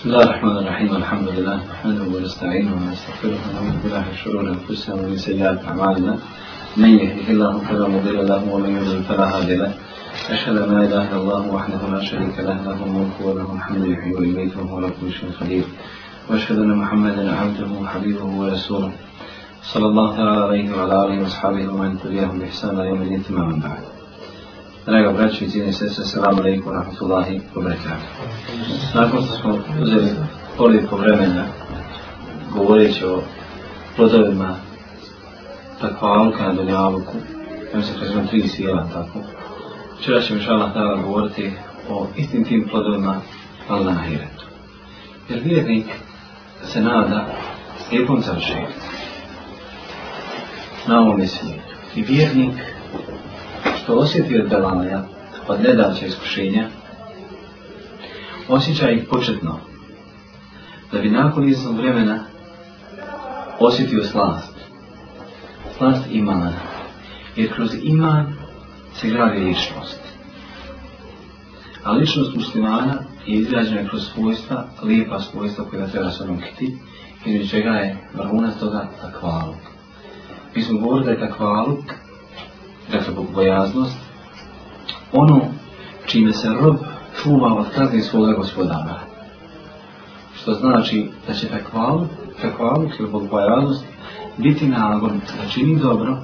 بسم الله الرحمن الرحيم الحمد لله نحمده ونستعينه ونستغفره ونعوذ بالله من شرور انفسنا ومن سيئات اعمالنا من يهده الله فلا مضل له ومن يضلل فلا هادي له اشهد ان لا اله الا الله وحده لا شريك له له الملك وله الحمد يحيي ويميت وهو على كل شيء قدير واشهد ان محمدا عبده وحبيبه ورسوله صلى الله تعالى عليه وعلى اله واصحابه ومن تبعهم باحسان الى يوم الدين ثم بعد Draga braći i cijene sestre, salam alaikum rahmatullahi wa barakatuh. Nakon što smo uzeli koliko vremena govoreći o plodovima takva alka na Dunjavuku, ja mislim da smo tri sila tako, včera ćemo što Allah dala govoriti o istim tim plodovima al na ahiretu. Jer vjernik se nada s lijepom završenju na ovom mislijetu. I vjernik što osjeti od belaja, od nedaća iskušenja, osjeća ih početno, da bi nakon iznog vremena osjetio slast. Slast imana, jer kroz iman se gravi ličnost. A ličnost muslimana je izrađena kroz svojstva, lijepa svojstva koja treba se onokiti, između čega je vrhunac toga takvaluk. Mi smo govorili da je takvaluk dakle bogobojaznost, ono čime se rob čuva od kazne svoga gospodara. Što znači da će takvalu, takvalu ili bogobojaznost biti nagon da čini dobro,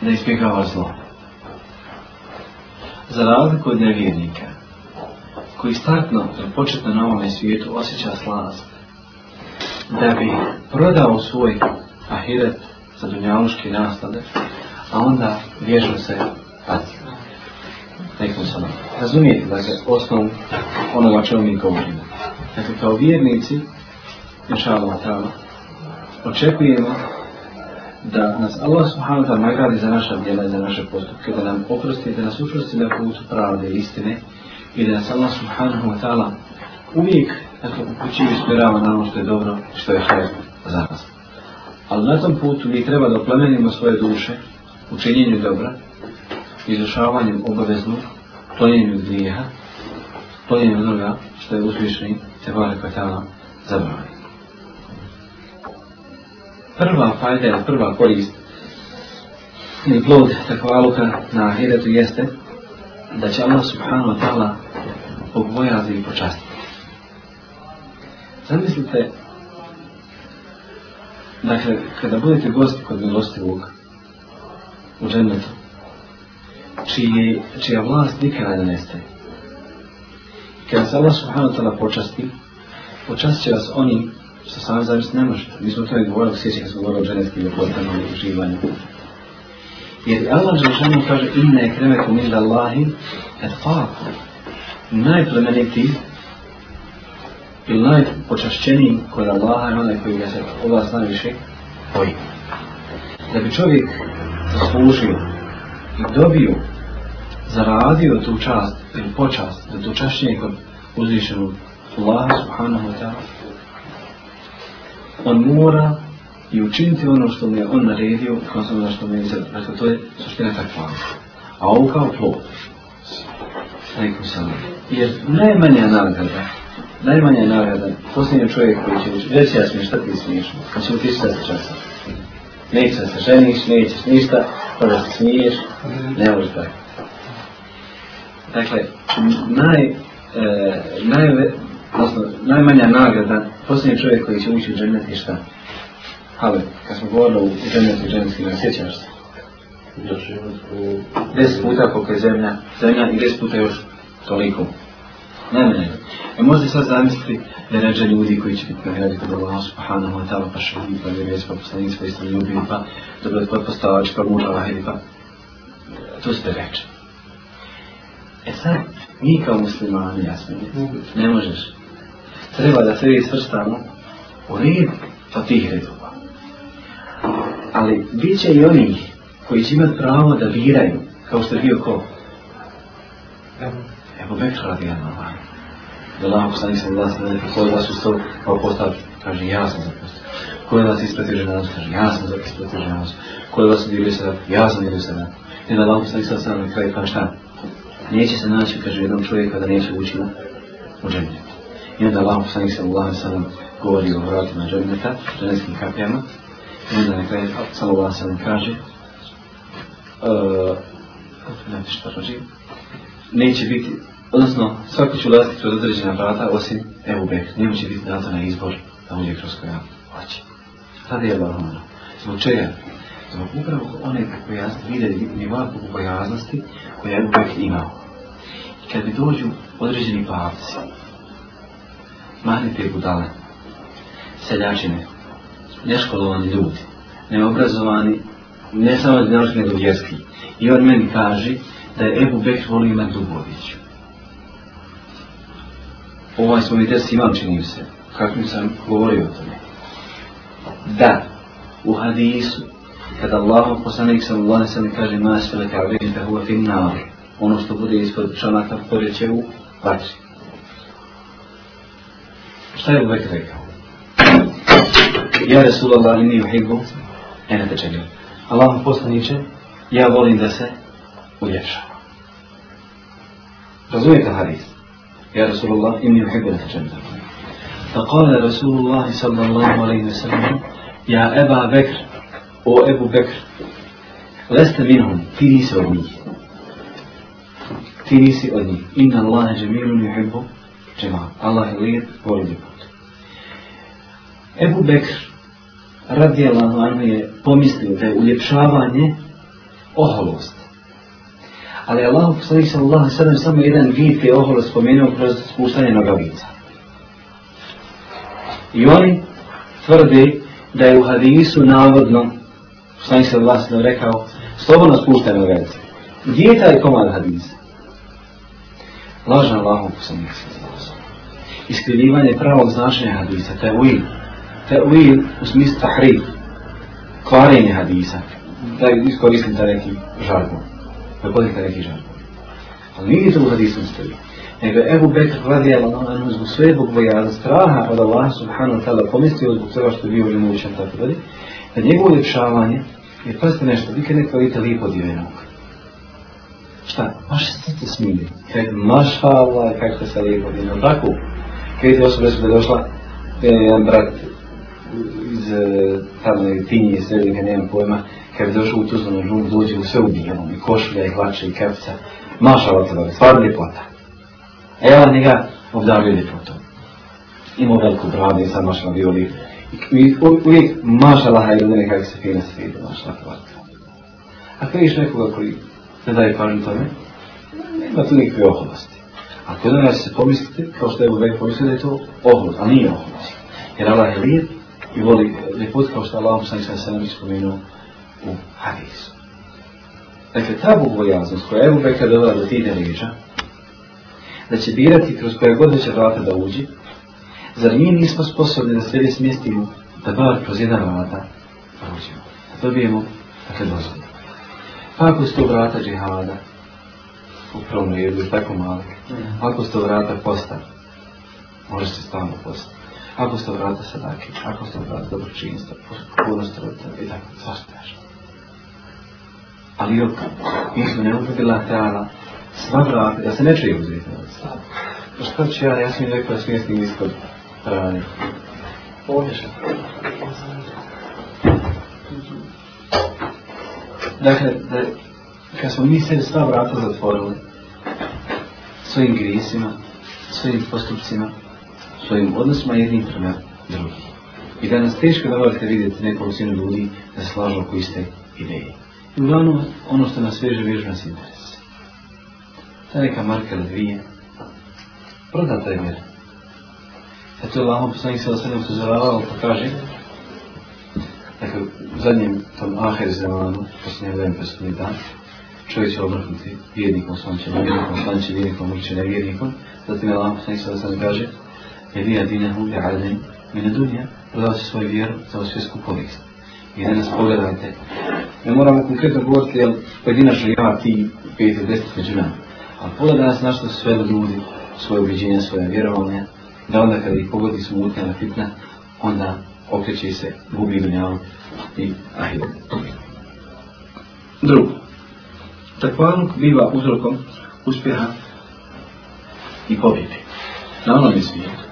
da izbjegava zlo. Za razliku od nevjernika, koji startno početno na ovom svijetu osjeća slast, da bi prodao svoj ahiret za dunjaluški nastavak, a onda vježu se pati. Nekom se ono. Razumijete, dakle, osnovu onoga čemu mi govorimo. Dakle, kao vjernici, inšalama ta'ala, očekujemo da nas Allah subhanahu wa ta'ala nagradi za naša djela i za naše postupke, da nam oprosti, da nas učrosti na putu pravde i istine i da nas Allah subhanahu wa ta'ala uvijek dakle, upući i usmjerava na ono što je dobro i što je hajno za nas. Ali na tom putu mi treba da oplemenimo svoje duše, učinjenju dobra, izrašavanjem obaveznog, klonjenju grijeha, klonjenju onoga što je uzvišeni te vale koje tamo zabrali. Prva fajda, prva korist ili plod takvaluka na ahiretu jeste da će Allah subhanahu wa ta'ala obvojati i počastiti. Zamislite, dakle, kada budete gosti kod milosti Vuka, u džennetu, čije, čija vlast nikada ne nestaje. I kada se Allah subhanahu wa ta'la počasti, počast će vas oni što sam zavis ne možete. Mi smo to i govorili, sjeći kad smo govorili o dženevskim ljepotama i uživanju. Jer Allah je žena kaže inna je kreme kum illa Allahi et faku. Najplemeniti ili najpočašćeniji kod Allaha je onaj koji ga se u vas najviše boji. Da bi čovjek zaslužio i dobio, zaradio tu čast ili počast da tu čašćenje kod uzvišenog Allaha subhanahu wa ta'ala, on mora i učiniti ono što mu je on naredio, kao sam ono što mu je izredio. Dakle, to je suština takva. A ovo kao plod. Rekom sam. Jer najmanja nagrada, najmanja nagrada, posljednji čovjek koji će reći, reći ja smiješ, šta ti smiješ, pa ćemo ti sve časa neće da se ženiš, nećeš ništa, pa da se smiješ, ne možeš tako. Dakle, naj, e, naj, odnosno, najmanja nagrada, posljednji čovjek koji će ući u dženet i šta? Ali, kad smo govorili u dženet i dženetski, ne sjećaš se? Deset puta koliko je zemlja, zemlja i deset puta još toliko. Najmanje vrata. E možete sad zamisliti da ređe ljudi koji će biti nagradi kod Allah subhanahu wa ta'ala, pa šuhi, pa vjerec, pa poslanic, pa istan ljubi, pa dobrat pa postavač, pa muža vahidi, pa... To ste reče. E sad, mi kao muslimani, jasno, ne možeš. Treba da sve svrstamo u red, pa tih redova. Ali bit će i onih koji će imat pravo da biraju, kao što je bio ko? Ebu Bekra radi Allah. Da nam ako sam nisam da sam neko svoj vas ustao, pa postav, kaže, ja sam zapustio. Ko je vas ispratio ženost? Kaže, ja sam zapis ispratio ženost. Ko je vas udivio se rad? Ja sam udivio se rad. I da nam ako sam nisam sam na kraju, pa šta? Neće se naći, kaže, jednom čovjeka da neće ući na u džemlje. I onda Allah poslanik sa Allah sa nam govori o vratima džemljeta, ženskim kapijama. I onda na kraju sa Allah sa nam kaže, uh, neće biti odnosno svaki će ulaziti kroz određena vrata osim Ebu Bekr, njemu će biti dato na izbor da uđe kroz koja hoće. Tada je Allah ono. Zbog čega? Zbog upravo one bojaznosti, vide nivoa bojaznosti koje Ebu Bekr imao. I kad bi dođu određeni pavci, mahne te budale, seljačine, neškolovani ljudi, neobrazovani, ne samo jednoški, nego vjerski. I on meni kaže da je Ebu Bekr volio imati Dubovića ovaj svoj test imam činim se, kakvim sam govorio o tome. Da, u hadisu, kad Allah poslanik sallallahu alaihi sallam kaže ma sfele kao vidim da huva fin nari, ono što bude ispod čanaka u kore će u vači. Šta je uvek rekao? Ja Resulallah ini uhibu, ene te čeljim. Allah poslaniče, ja volim da se uljepšam. Razumijete hadisu? يا رسول الله إني أحب الحجنة فقال رسول الله صلى الله عليه وسلم يا أبا بكر أو أبو بكر لست منهم في ليس أمي في ليس أمي إن الله جميل يحب جماعة الله يريد بولد يبوت أبو بكر رضي الله عنه يبوت pomislio da je uljepšavanje oholost. Ali Allah poslanih sallallahu sallam samo jedan vid te oholo spomenuo kroz spuštanje nogavica. I oni tvrde da je u hadisu navodno poslanih sallallahu sallam rekao slobodno spuštaj nogavice. Gdje je taj komad hadisa? Lažna Allah poslanih sallallahu sallam. Iskrivivanje pravog značenja hadisa, te uil. Te uil u smislu tahrif. Kvarenje hadisa. Da iskoristim da reki žargon da podete neki žarko. Ali nije to u hadisom stavio. Nego je Ebu Bekr radijala na onom zbog sve, zbog bojaza straha od Allah subhanahu ta'ala pomislio zbog sveva što je bio žemovićan tako dalje, da njegovo ljepšavanje je prste nešto, nikad ne kvalite lipo dio jednog. Šta? Maš se te smili. E, maša Allah, kako se lijepo dio jednog. Tako, kada je osoba je došla, je jedan brat iz e, tamne tinje, sredine, nemam pojma, kad bi došao u Tuzlanu žun, dođe u sve u bijelom, i košulja, i hlače, i kepca. Maša vata vada, stvar ljepota. A e, ja njega obdavio ljepotom. Imao veliku bradu, i sad maša bio lijep. I uvijek maša laha i ljudi nekako se fina se vidio, maša vata vada. A kada iš nekoga koji ne daje pažnju tome, nema tu nikakve oholosti. A kada nas se pomislite, kao što je uvijek pomislio da je to oholost, a nije oholost. Jer Allah je lijep i voli ljepot kao što Allah sam sam sam sam u hadisu. Dakle, ta bogojaznost koja je u Bekra dola do tih deliža, da će birati kroz koje god će vrata da uđe, zar mi nismo sposobni da sve smjestimo da bar kroz jedna vrata prođemo, da dobijemo takve dozvode. Pa ako su to vrata džihada, u prvom redu je tako malo, ako su to vrata posta, može se stalno posta. Ako su to vrata sadake, ako su to vrata dobročinjstva, pokudnost roditelja i tako, sve što ali jel kad? Mi smo ne uzabila hrana, sva vrata, ja se ne čeju uzeti na stavu. Pa što ću ja, ja sam im rekao da smije s tim ispod hrani. Dakle, da, kad smo mi sve sva vrata zatvorili, svojim grisima, svojim postupcima, svojim odnosima jednim prema drugim. I danas teško da volite vidjeti nekog sinu ljudi da slažu oko iste ideje. Uglavnom, ono što nas veže, veže nas interes. Ta neka marka ili dvije, proda taj mir. Eto, Allahom poslanik sada se nam se zavarao, pa kaže, dakle, u zadnjem tom aher zemanu, poslanje vrem poslanje dan, čovjek će obrhnuti vjednikom svojom će, vjednikom svojom će, vjednikom će, nevjednikom, zatim je Allahom poslanik sada se nam kaže, je li adine hum, je adine, mi ne dunja, prodao se svoju vjeru za osvijesku povijest i danas pogledajte. Ne moramo konkretno govoriti, jel pojedinačno ima ti 5 ili 10 među nama. Ali pogledaj nas našto sve ljudi, svoje ubeđenje, svoje vjerovanje, da onda kada ih pogodi smutnjava fitna, onda okreće se, gubi dunjavom i ahidom. Drugo, takvaluk biva uzrokom uspjeha i pobjede. Na onom je svijetu.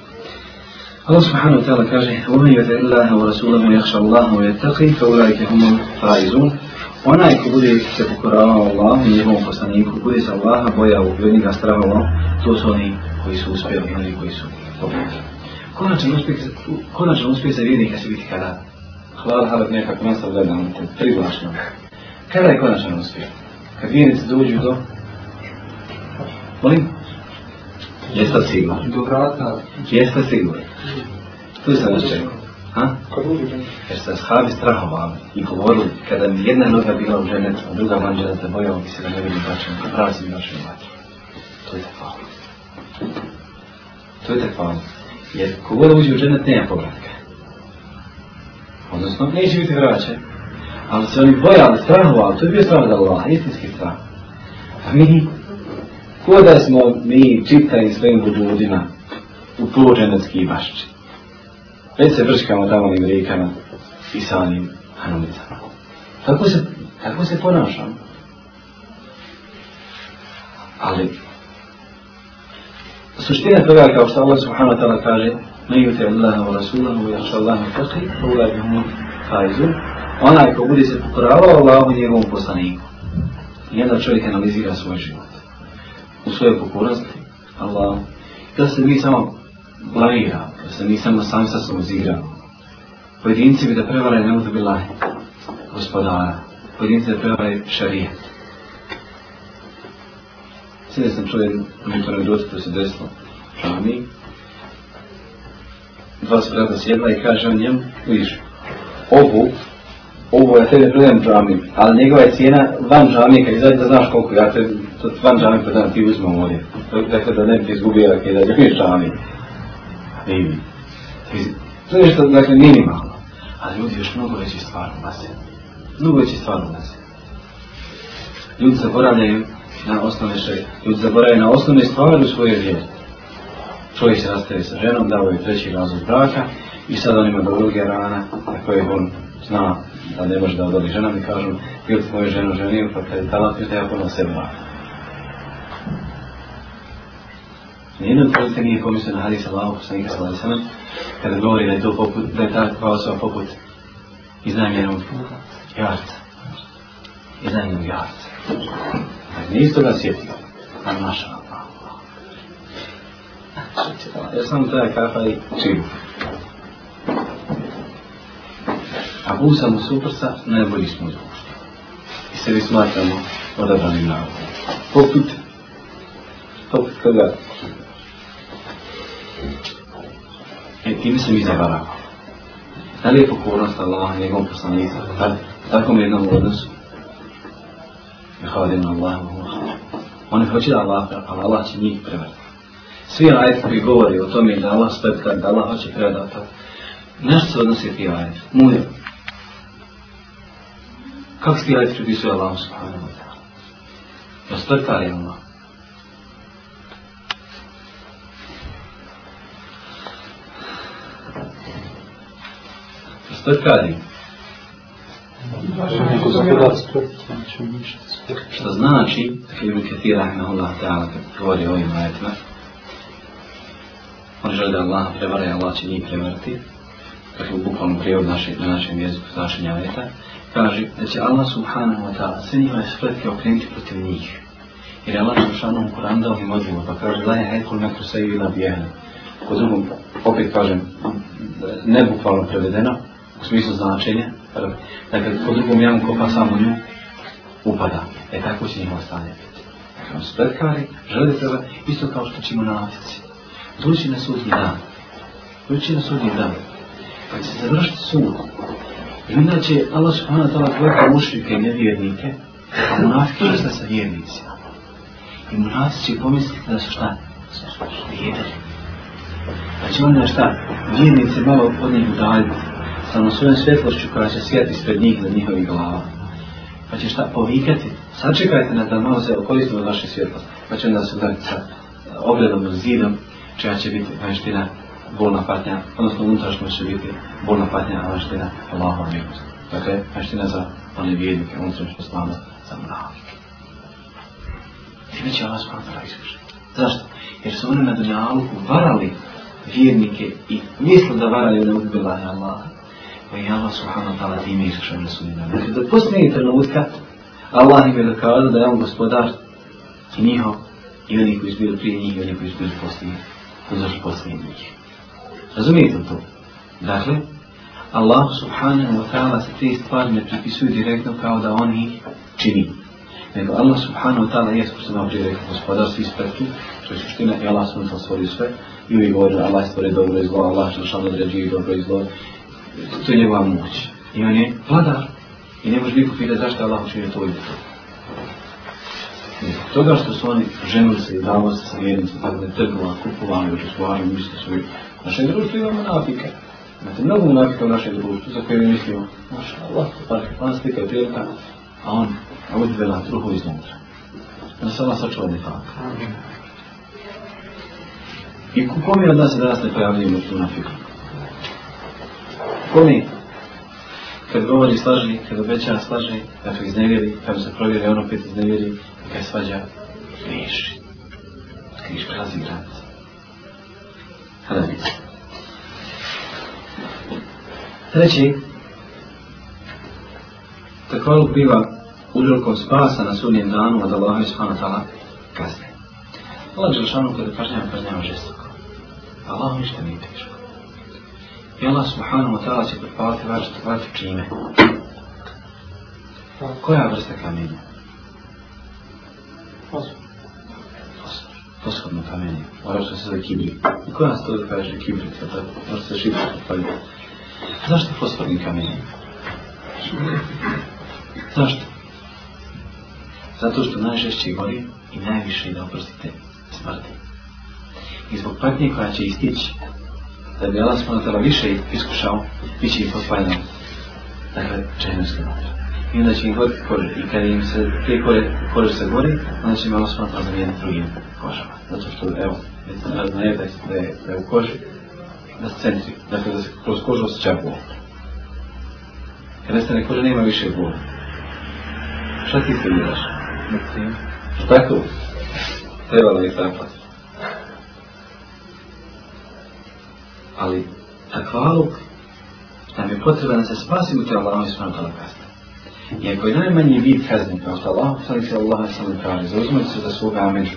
Allah subhanahu wa ta'ala kaže Umeju te illaha wa rasulahu jahša Allahu wa jataqi fa ulaj ke humu faizun Onaj ko bude se pokoravao Allahu i njegovom poslaniku, bude se Allaha boja u vjernika strava Allah, to su oni koji su uspjeli, oni koji su pobjeli. Konačan uspjeh, konačan uspjeh za se biti kada? Hvala halak neka ko nasa vreda na te privlašnju. Kada je konačan uspjeh? Kad vjernici dođu do... Molim? Jeste li sigurno? Do vrata. Jeste li sigurno? Tu sam vas čekao. Ha? Jer se ashabi strahovali i govorili, kada mi jedna noga bila u žene, a druga manđa da se bojao, bi se da ne vidi bačan, a pravi se mi našo mači. To je te fali. To je te fali. Jer kogod uđe u žene, nema povratka. Odnosno, neće biti vraćan. Ali se oni bojali, strahovali, to je bio strah da Allah, istinski strah. A mi Ko da smo mi čitali svojim budurima u poluđenetski bašči? Već se vrškamo tamovim rikama i sa onim hanomicama. Tako se, tako se ponašam. Ali, suština toga kao što Allah subhanahu ta'ala kaže Ne jute Allah wa Rasulah, u jahša Allah wa Fakhi, pa ula bi humu faizu. Onaj ko bude se pokoravao Allahom i njegovom poslaniku. Jedan čovjek analizira svoj život u svojoj pokornosti Allah, da se mi samo planira, da se mi samo sam sa sobom izigramo. Pojedinci bi da prevale ne mogu bila gospodara, pojedinci da prevale šarije. Sada sam čuo jednu kulturnu ljudi koji se desilo šami. Dva se brata sjedla i kaže on njemu, vidiš, ovu ovo ja tebe prodajem džamiju, ali njegova je cijena van džamije, kad izađe da znaš koliko ja tebi, to van džamije prodajem, ti uzmem ovdje. Ovaj. Dakle, da ne bi ti izgubio, dakle, da ljubiš džamiju. Nimi. To je što, dakle, minimalno. Ali ljudi još mnogo veći stvar na se. Mnogo veći stvar na se. Ljudi zaboravljaju na osnovne še, ljudi zaboravljaju na osnovne stvari u svojoj vjeri. Čovjek se rastavi sa ženom, dao je treći razvoj braka i sad on ima druge rana na koje on zna da ne može da odoli. Žena mi kažu, bio s moju ženu ženiju, pa kada je ta lapiš, da ja puno se vrlo. Nijedan tvrste nije pomislio na Hadisa Allahu, poslanika sallahu sallam, kada govori da je to poput, da je ta osoba poput iznajemljenog jarca. Iznajemljenog jarca. Dakle, nije isto ga sjetio, a naša. Ja sam taj kafa i čivu. a busamo se uprsa, najbolji smo društvo. I se li smatramo odabranim narodom. Poput, poput koga? E, time se mi zabaramo. Da li je pokornost Allaha njegovom poslanica? Da li? Tako mi je jednom odnosu. Ja hvalim Allah, Allah. Oni hoće da Allah, ali Allah će njih prevrati. Svi ajet koji govori o tome da Allah spretka, da Allah hoće prevrati. Nešto se odnosi ti ajet. Mujem. Kako ti ajde pripisuje Allahu subhanahu wa ta'ala? Da strta je Allah. Strta je. Što znači, kad je Mekati Rahimahullah ta'ala kad govori o ovim ajetima, on želi da Allah prevara i Allah će njih prevariti, što je u bukvalnom prijevodu naše, na našem jeziku znašenja ajeta, kaže da će Allah subhanahu wa ta'ala sve njihove spletke okrenuti protiv njih. Jer Allah subhanahu wa Kur'an dao im odgovor, pa kaže da je hajkul nekru sve ila bijena. Po drugom, opet kažem, ne bukvalno prevedeno, u smislu značenja, dakle, po drugom jam kopa samo nju, upada. E tako će njima stanje biti. Dakle, spletkari, žele treba, isto kao što ćemo na ofici. Dući na sudnji dan. Dući na sudnji dan pa će se vršiti sunom. I inače, Allah subhanahu ta'la kvrta mušnike i nevjernike, a munafike išta sa vjernicima. I munafici će pomisliti da su šta? Vjerili. Pa će onda šta? Vjernice malo od njih udaljiti sa onom svojom svjetlošću koja će svijeti ispred njih za njihovi glava. Pa će šta? Povikati. Sačekajte na da malo se okolizuje od vaše svjetlosti. Pa će onda se udaljiti sa ogledom, zidom, čija će biti vanština pa bolna patnja, odnosno unutrašnjoj će biti bolna patnja, a veština Allahova milost. Dakle, veština za one vijednike, unutrašnjoj slavne za mravike. Time će Allah spantala iskušati. Zašto? Jer su oni na dunjalku varali vjernike i mislili da varali da ubila pa je Allah. Pa i Allah subhanahu wa ta'ala time iskušao na sudnjem. Dakle, do posljednje trenutka Allah im je dokazao da je on gospodar njihov i oni koji su bili prije njih i oni koji su bili poslije, to zašto poslije njih. Razumijete to? Dakle, Allah subhanahu wa ta'ala se te stvari ne pripisuje direktno kao da on ih čini. Nego Allah subhanahu wa ta'ala je ko se naoče rekao gospodar svi spretu, što je suština i Allah subhanahu wa ta'ala stvorio sve i uvijek govorio Allah stvore dobro i zlo, Allah što šal određuje dobro i zlo. To je njegova moć. I on je vladar. I ne može niko pitati zašto Allah učinio to ili to. Toga što su oni ženuli se i davali se sa jednicom, tako da je trgovala, kupovala i učestvovala, mislili su našem društvu imamo nafike. Imate mnogo nafike u našem društvu za koje mi mislimo. Maša Allah, par hrvanstika je bilo tako. A on, a uđu vela truhu iznutra. Da se vas sačuva nifak. I ko kom je od nas danas ne pojavljujemo tu nafiku? Kom je? Kad govori slaži, kad obeća slaži, kad se iznevjeri, kad se provjeri, on opet iznevjeri, kad svađa, griješi. Griješ prelazi grad. Hanabica. Treći, takvaluk biva uzrokom spasa na sudnjem danu od Allaha i Subhanahu ta'ala kazne. Allah je želšanu kada kažnjava, kažnjava žestoko. Allah ništa nije teško. I Allah Subhanahu ta'ala će pripavati vaš tvrati čime. Koja vrsta kamenja? Osu poshodno kamenje, moraš ono da se zove kibrit. I ko nas to da kaže kibrit, jel tako? Može ono se šipiti u palju. Zašto poshodni kamenje? Zašto? Zato što najžešće gori i najviše da oprostite smrti. I zbog patnje koja će istići, da bi Allah smo natala više iskušao, bit će i pospaljeno. Dakle, čajnoske natrati i onda će im goditi kože. I kada im se te kore, kože se gori, onda će im Allah smatra za jedan drugim kožama. Zato što, evo, već sam raznaje da, da, da je u koži, da se centri, dakle da se kroz kožu osjeća bol. Kada se ne kože, nema više bol. Šta ti se vidiš? Što tako? Trebalo je tako. Ali, takvaluk, nam je potrebno da se spasimo te Allahom i smrtu na kasnu. Iako je najmanji vid kazni, kao što Allah, sallallahu alaihi sallam, sallam kaže, zauzmujte se za svoga amenu,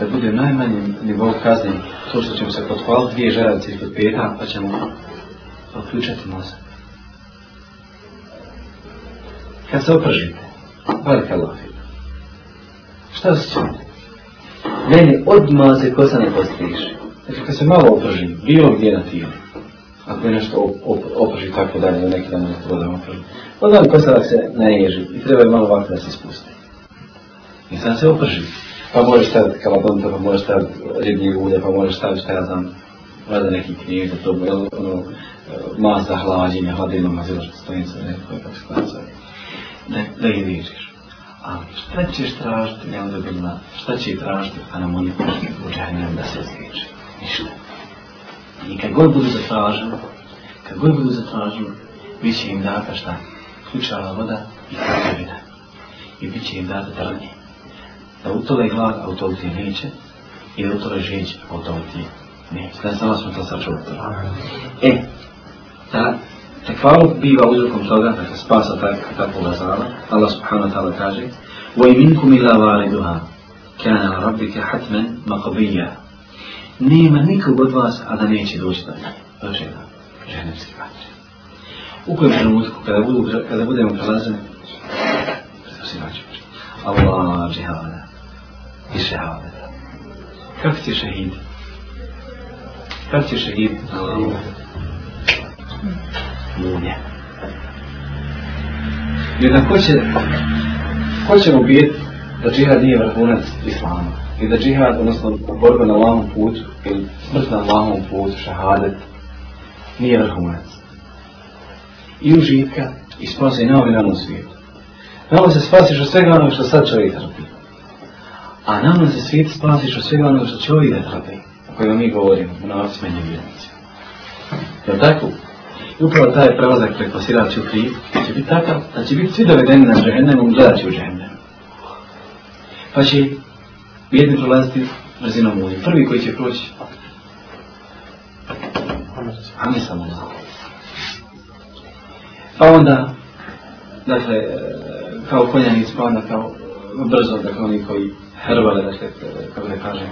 da bude najmanji nivou kazni, to što ćemo se potvaliti dvije žarace ispod peta, pa ćemo odključati nos. Kad se opržite, barka lafina, šta se čini? Meni odmah se kosa ne postriši. Znači, dakle, kad se malo opržim, bilo gdje na tijelu, ako je nešto op opraži tako dalje, da neki dan ne treba da vam opraži. Odan kosara se naježi i treba je malo vatre da se spusti. I sad se opraži. Pa možeš staviti kalabonta, pa možeš staviti ribnje gude, pa možeš staviti šta ja znam, vada neki knjiv za to, jel, ono, mas za hlađenje, hladinom, a zelo što stojim sve, neko je kako se Da, da je vidiš. Ali šta ćeš tražiti, jel, da bi šta će tražiti, a nam oni pošli u džajnjem da se izliči. Ništa. I kad god budu zatražili, kad god budu zatražili, bit će im data šta? Ključala voda i kakavina. I bit će im data drnje. Da utole glad, a utole ti neće. I da utole žeć, a utole ti neće. Da sam vas to sačuvati. E, ta, ta kvalu biva uzrokom toga, dakle spasa tak, takvog zala. Allah subhanahu wa ta'ala kaže, وَيْمِنْكُمِ لَا وَالِدُهَا كَانَ رَبِّكَ حَتْمًا مَقَبِيًّا nema nikog od vas, a da neće doći do njega. Žena, ženevski vatre. U kojem trenutku, kada, budu, kada budemo prelazili, to si vaću učiti. Allah, džihada, i šehada. Kako ti šehid? Kako ti šehid? Allah. Munja. Jer da ko će, ko će mu bijeti da džihad nije vrhunac islama? i da džihad, odnosno borba na lahom putu ili smrt na lahom putu, šahadet, nije vrhunac. I užitka i spasa i na ovim ovom svijetu. Na se spasiš od svega onoga što sad čovjek trpi. A na ovom se svijet spasiš od svega onoga što čovjek da trpi, o kojima mi govorimo, na ovom smenju vjernici. Je li tako? I upravo taj prelazak preko siraću tri će biti takav, da će biti svi dovedeni na džehendem, gledat će u džehendem. Pa će Vjedni prolaziti brzinom u ljudi. Prvi koji će proći? A ne samo da. Pa onda, dakle, e, kao konjanic, pa onda kao brzo, dakle oni koji hrvale, dakle, kako da kažemo.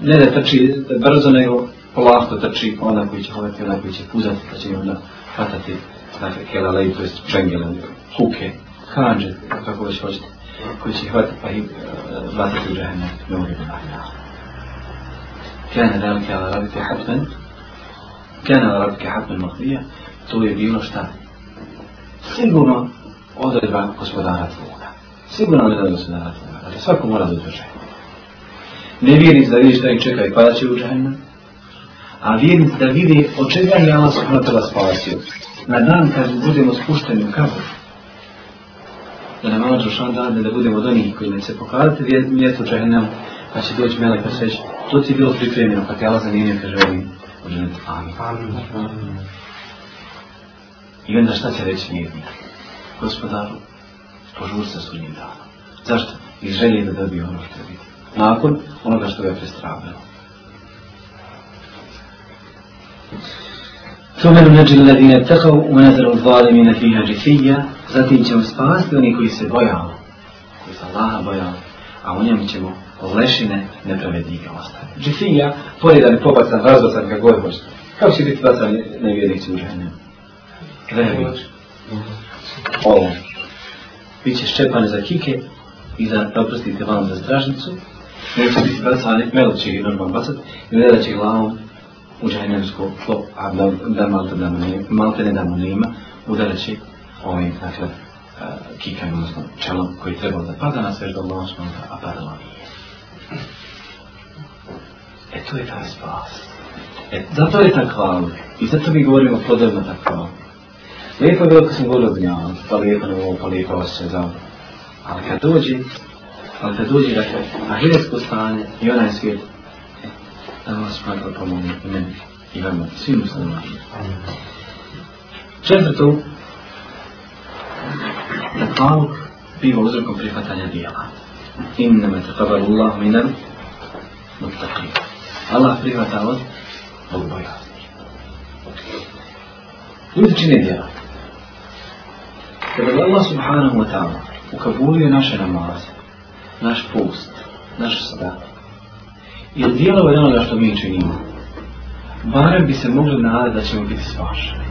Ne da trči brzo, nego polako trči pa onda koji će hovati, onda koji će puzati, pa će onda hvatati, dakle, kelalej, to je čengele, kuke, kanđe, kako već hoćete koji će hvati pa i e, vlatiti u džahenu ne uvijek nalaka. Kana lalike ala rabike hatmen, kana ala rabike hatmen makvija, to je bilo šta? Sigurno odredba gospodara tvoga. Sigurno odredba gospodara tvoga. Dakle, svako mora da uđe džahenu. Ne vjeri da vidi šta ih čeka i kada će u džahenu, a vjeri da vidi od čega je Allah spasio. Na dan kad budemo spušteni u kaburu, da nam Allah Žešan dade da budemo od onih koji će pokazati mjesto Čehenem, pa će doći Melek pa sveći. To ti je bilo pripremljeno, pa te Allah zanimljeno kaže ovim ženet. Amin. Amin. Amin. I onda šta će reći mirnik? Gospodaru, požur se sudnjim danom. Zašto? Iz želje da dobije ono što je vidio. Nakon onoga što ga je prestravljeno. ثم ننجي الذين اتقوا ونذر الظالمين فيها جثيه Zatim ćemo spasti oni koji se bojali, koji se Allaha bojali, a u njemu ćemo lešine nepravednika ostati. Džifija, poredan, pobacan, razbacan, kako god možete. Kao će biti bacan nevjerici u žene? Krebić. Ovo. Biće ščepane za kike i za, da oprostite vam za stražnicu, neće biti bacane, melo će ih normalno bacati i ne da će glavom u džajnemsko tlo, a da, da malte, da malte ne damo nema, udarat će ovim, dakle, e, kikam, odnosno čelom koji trebao da pada na sveždu Allahom, a padalo nije. E to je taj spas. E, zato je tako hvala. I zato mi govorimo podobno tako hvala. Lijepo je bilo kad sam govorio dnja, pa lijepo na ovo, pa lijepo ovo se zavljamo. Ali kad dođe, ali kad dođe, dakle, a hiresko stanje i onaj svijet, e, da vas pravda pomoni i meni, i vama, svim ustanovanima. Četvrtu, na tlavu, bio uzrokom prihvatanja dijela. Inna me tatabar Allah minan mutaqi. Allah prihvata od odboja. Ljudi čine dijela. Kada Allah subhanahu wa ta'ala ukabulio naše namaze, naš post, naš sada, i dijelo je onoga što mi činimo, barem bi se mogli nadati da ćemo biti spašeni.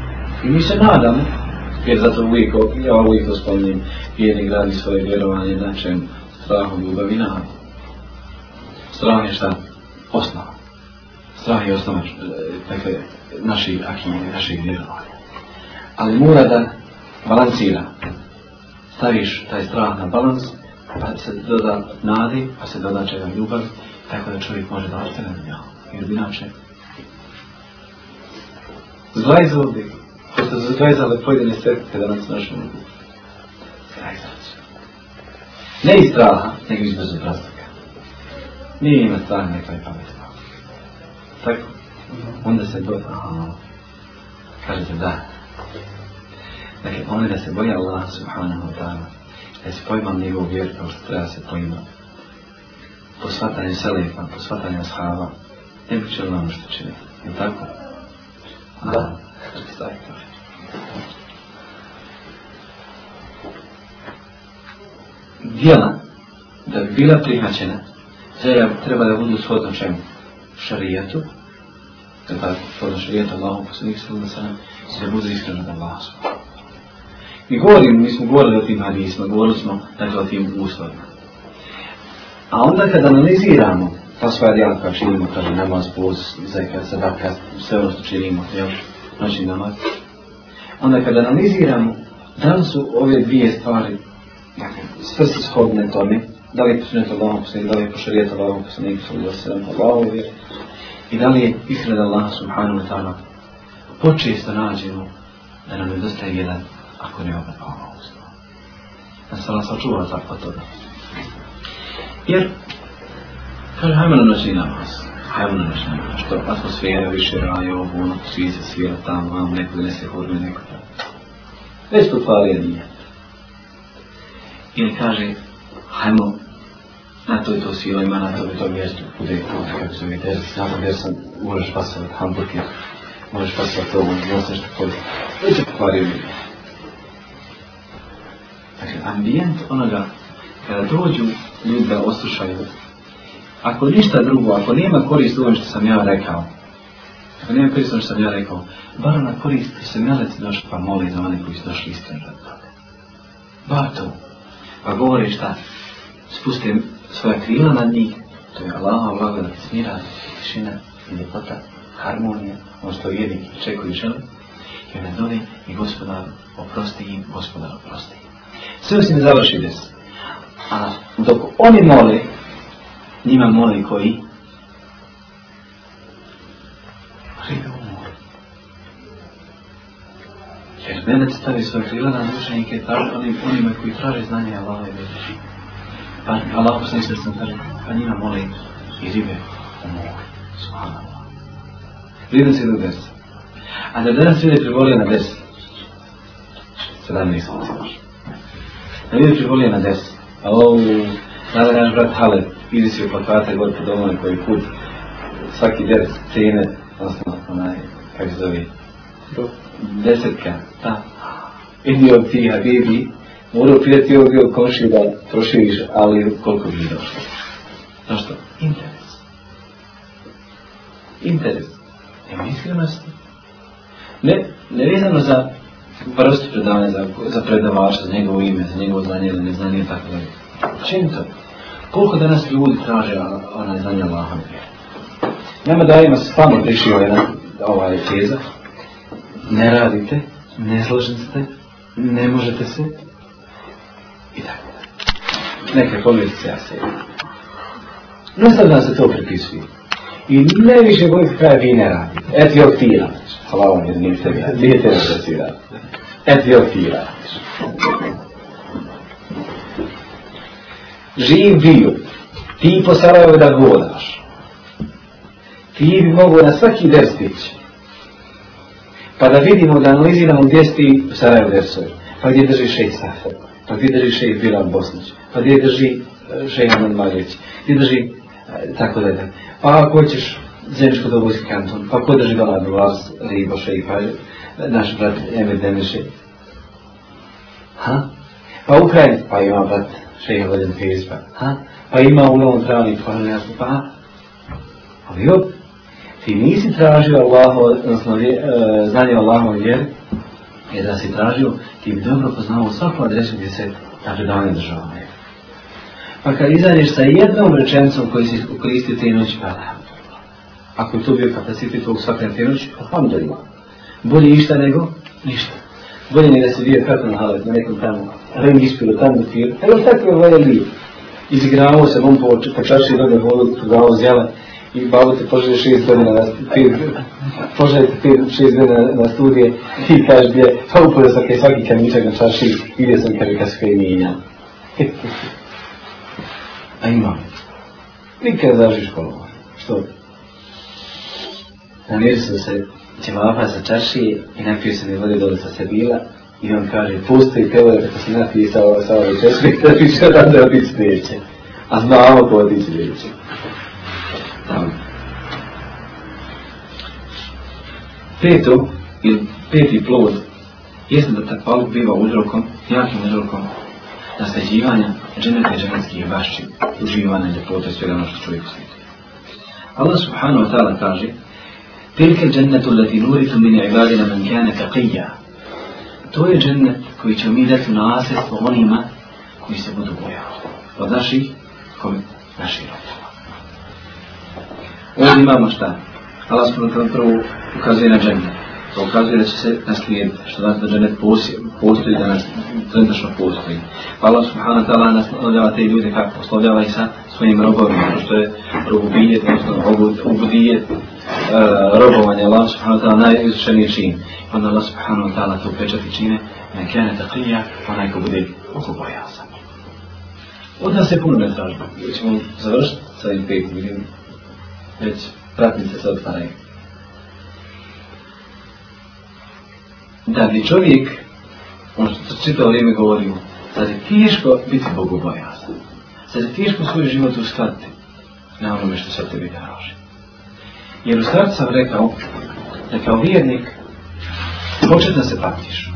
I mi se nadamo jer zato uvijek, ja uvijek to spomnim, vjerni gradi svoje vjerovanje na čem strahu ljubav i nahal. Strah je šta? Osnova. Strah je osnova e, dakle, naše akine, naše vjerovanje. Ali mora da balansira. Staviš taj strah na balans, pa se doda nadi, pa se doda čega ljubav, tako da čovjek može da ostane na njoj. Jer inače, zla izvodi, To ste zvezali pojedine srce da nas našli ne biti. Ne iz straha, nego iz brzo prastoka. Nije ima strah neka je pamet. Tako? Onda se boje, aha. Kaže se da. Dakle, onda da se boje Allah subhanahu wa ta'ala. Da se pojmam njegov vjer, kao što treba se pojmam. Po shvatanju selefa, po shvatanju ashaba. Ne bi čelo ono što čini. Je tako? Da. Aha. Stajte. Dijela da bi bila prihvaćena, dijela treba da budu shodno čemu? Šarijetu, da pa shodno šarijetu Allahom poslanih sallam da sallam, da bude iskreno da Allah su. Mi govorim, mi smo govorili o tim hadisima, govorili smo dakle, o tim uslovima. A onda kad analiziramo ta sva djela koja činimo, kaže namaz, buz, zekat, sadaka, sve ono što činimo, jel? znači namaz. Onda kada analiziramo da li su ove dvije stvari sve se shodne tome, da li je posunjeta Allahom posljednje, da li je pošarijeta Allahom posljednje, da li je posljednje Allahom posljednje, i da li je ihrada Allah subhanahu wa ta'ala počesto nađeno da nam nedostaje jedan ako ne obrata Allahom posljednje. Da se Allah sačuva tako toga. Jer, kaže, hajmano noći namaz. Hajmo što atmosfera pa više raje ovo, ono, svi se svira tamo, vam neko nese hurme, neko tamo. Već to fali je nije. I ne kaže, hajmo, na to je to svira, ovaj ima na to je to mjesto, kude je put, kako se mi teži, samo jer sam, možeš pasavati hamburger, možeš pasavati ovo, možeš nešto kod. Već to fali je nije. Dakle, ambijent onoga, kada dođu ljudi da oslušaju ako ništa drugo, ako nema korist u što sam ja rekao, ako nema korist u što sam ja rekao, bar na korist ti se melec došli pa moli za one koji su došli istinu od toga. Bar to. Pa govori šta, spusti svoja krila nad njih, to je Allaha vlaga da ti smira, tišina, ljepota, harmonija, on što jedi i čekuju želi, i ona zove i gospodar oprosti im, gospodar oprosti im. Sve osim završi des. A dok oni mole, njima moli koji krive u moru. Jer Melec stavi svoje krila na dušenike onim onima koji traže znanje Allaho i veći. Pa Allaho sa istresom traže, pa njima moli i ribe u moru. Svala Allah. Ribe se do desa. A da danas ide prebolio na desa, sedam nisam se može. Da ide prebolio na desa, a ovo, sada kaže brat Halep, vidi se plakate gore po domove koji put svaki djer cene, odnosno onaj, kako se zove, desetka, ta. Idi od tih, a bibi, mora upijeti ovog bio komši da troši više, ali koliko bi došlo. Zašto? Interes. Interes. Nema iskrenosti. Ne, ne vezano za vrstu predavanja, za, za predavača, za njegovo ime, za njegovo znanje ili neznanje, tako da. Čim to? koliko danas ljudi traže onaj znanje Allaha Ja me dajima se stvarno prišio jedan ovaj teza. Ne radite, ne ste, ne možete se. I tako da. Neke povijestice ja se jedan. No sad nam se to pripisuje. I ne više bolite kraj vi ne radite. Etiofira. Hvala vam, izvim se. Lijete razacira. Etiofira. Etiofira živ bio, ti po Sarajevo da godaš, ti bi mogo na svaki ders tići. Pa da vidimo, da analiziramo gdje si ti u Sarajevo dersovi. Pa gdje drži šeji Safer, pa gdje drži šeji Bilan Bosnić, pa gdje drži e, šeji Aman Marjeć, gdje drži e, tako da Pa ako hoćeš zemljško dobojski kanton, pa ko drži Galad Vlas, Ribo, šeji, pa naš brat Emir Demir šeji. Ha? Pa Ukrajin, pa ima brat šeha vladim pjesma, ha? Pa ima u novom travni tvoj, ne jasno, pa? Ali jo, ti nisi tražio Allaho, znači, uh, e, znanje Allaho vjer, jer da si tražio, ti bi dobro poznao svaku adresu gdje se ta predavanja država je. Pa kad izadješ sa jednom rečencom koji si ukoristio te noći, pa da, ako je to bio kapacitet ovog svakne te noći, pa pa mi da ima. Bolje išta nego ništa bolje ne da si bio kako nahalo na nekom tamo, ali im ispilo tamo tiro, ali on tako je ovaj lije. Izigravao se, on po, po čaši rode vodu, pogavao zjela i babo te požele šest godina na studije, požele te pet, šest godina na studije i kaže bje, pa upoje sam kaj svaki kamičak na čaši, vidio sam kaj kaj sve nije njel. A ima. Nikad zaži školovo. Što? Namjeri se da se ćevapa sa čaši i napio se mi vode dole sa Sebila i on kaže, pusti te vode kako si napisao sa ovoj čaši, da bi će da se otići neće. A znamo ko otići neće. Tamo. Peto, ili peti plod, jeste da tak palup biva uzrokom, jakim uzrokom, nasljeđivanja dženeta i dženetskih baši, uživanja ljepota i svega ono što čovjek osjeti. Allah subhanahu wa ta'ala kaže, Tilke džennetu leti nuritu min ibadina man kjane taqija. To je džennet koji će mi dati na asestvo onima koji se budu bojali. Od naših, koji naši rodina. Ovdje imamo šta? Allah spod prvo ukazuje na džennet što ukazuje da će se naslijediti, što znači da džanet postoji, da nas trenutno postoji. Allah subhanahu wa ta'ala nas oslovljava te ljude kako oslovljava i sa svojim robovima, to što je robobijet, odnosno obudijet, e, robovanje Allah subhanahu wa ta'ala najizučeniji čin. Onda Allah subhanahu wa ta'ala to pečati čine, ne kene taqija, onaj ko bude oko bojasa. Od nas je puno ne tražba. Ićemo završiti sa ovim pet minutima. Već pratnice se otvaraju. da bi čovjek, ono što čita o vrijeme govorimo, sad je tiško biti bogobojazan. Sad je tiško svoj život ustati na onome što sad tebi daraži. Jer u start sam rekao da kao vjernik hoće da se patiš.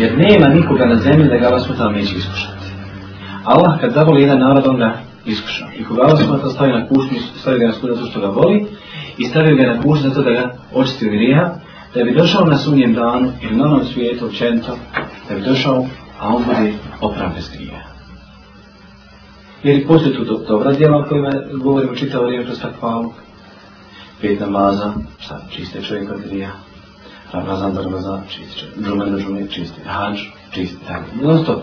Jer nema nikoga na zemlji da ga vas utala neće iskušati. Allah kad zavoli jedan narod, on ga iskuša. I koga vas utala stavio na kušnju, stavio ga na skuđa zato što ga voli i stavio ga na kušnju zato da ga očisti od grija da bi došao na sunnijem danu ili na onom svijetu učento, da bi došao, a on bude opran bez grija. Jer poslije tu do, dobra djela o kojima govorimo čitavo vrijeme kroz takvalu, pet namaza, šta, čiste čovjeka grija, Ramazan do Ramazan, čiste čovjek, Džumaj do čiste, Hanč, čiste, tako, mnosto.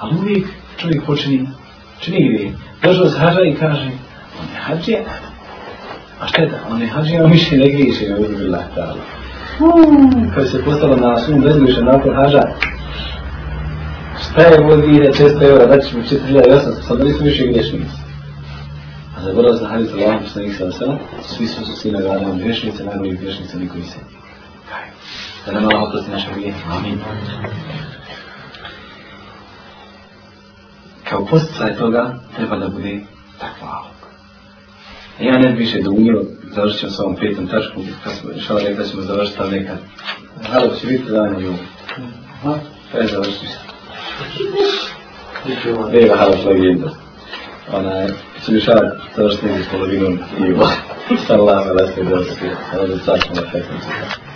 Ali uvijek čovjek počini, čini grije, došao se hađa i kaže, on je hađija, A šta je da? On je hađija, on više ne griješi, ne vidim bilah ta'ala kada se postala na svom bezgrišan nakon haža, šta je ovo 2000 eura, da ćeš mi 4800, sad nisu više grešnici. A zaboravno se Hadis Allah, posle njih sada sada, svi su su sina gleda, nemam grešnice, nemam ovih grešnica, niko i se. Da nam Allah oprosti naša grijeha. Amin. Kao posticaj toga, treba da bude takva Allah. Ja ne više dugio, završit ćemo s ovom petom tačkom, kad smo šao rekli da ćemo završiti tam neka. Ali će biti dan i ovo. Pa je završiti se. Ej, hvala što je jedno. Ona je, će mi šao završiti s polovinom i ovo. Stalo lama, da ste je dobro. Ali da sad ćemo na petom se završiti.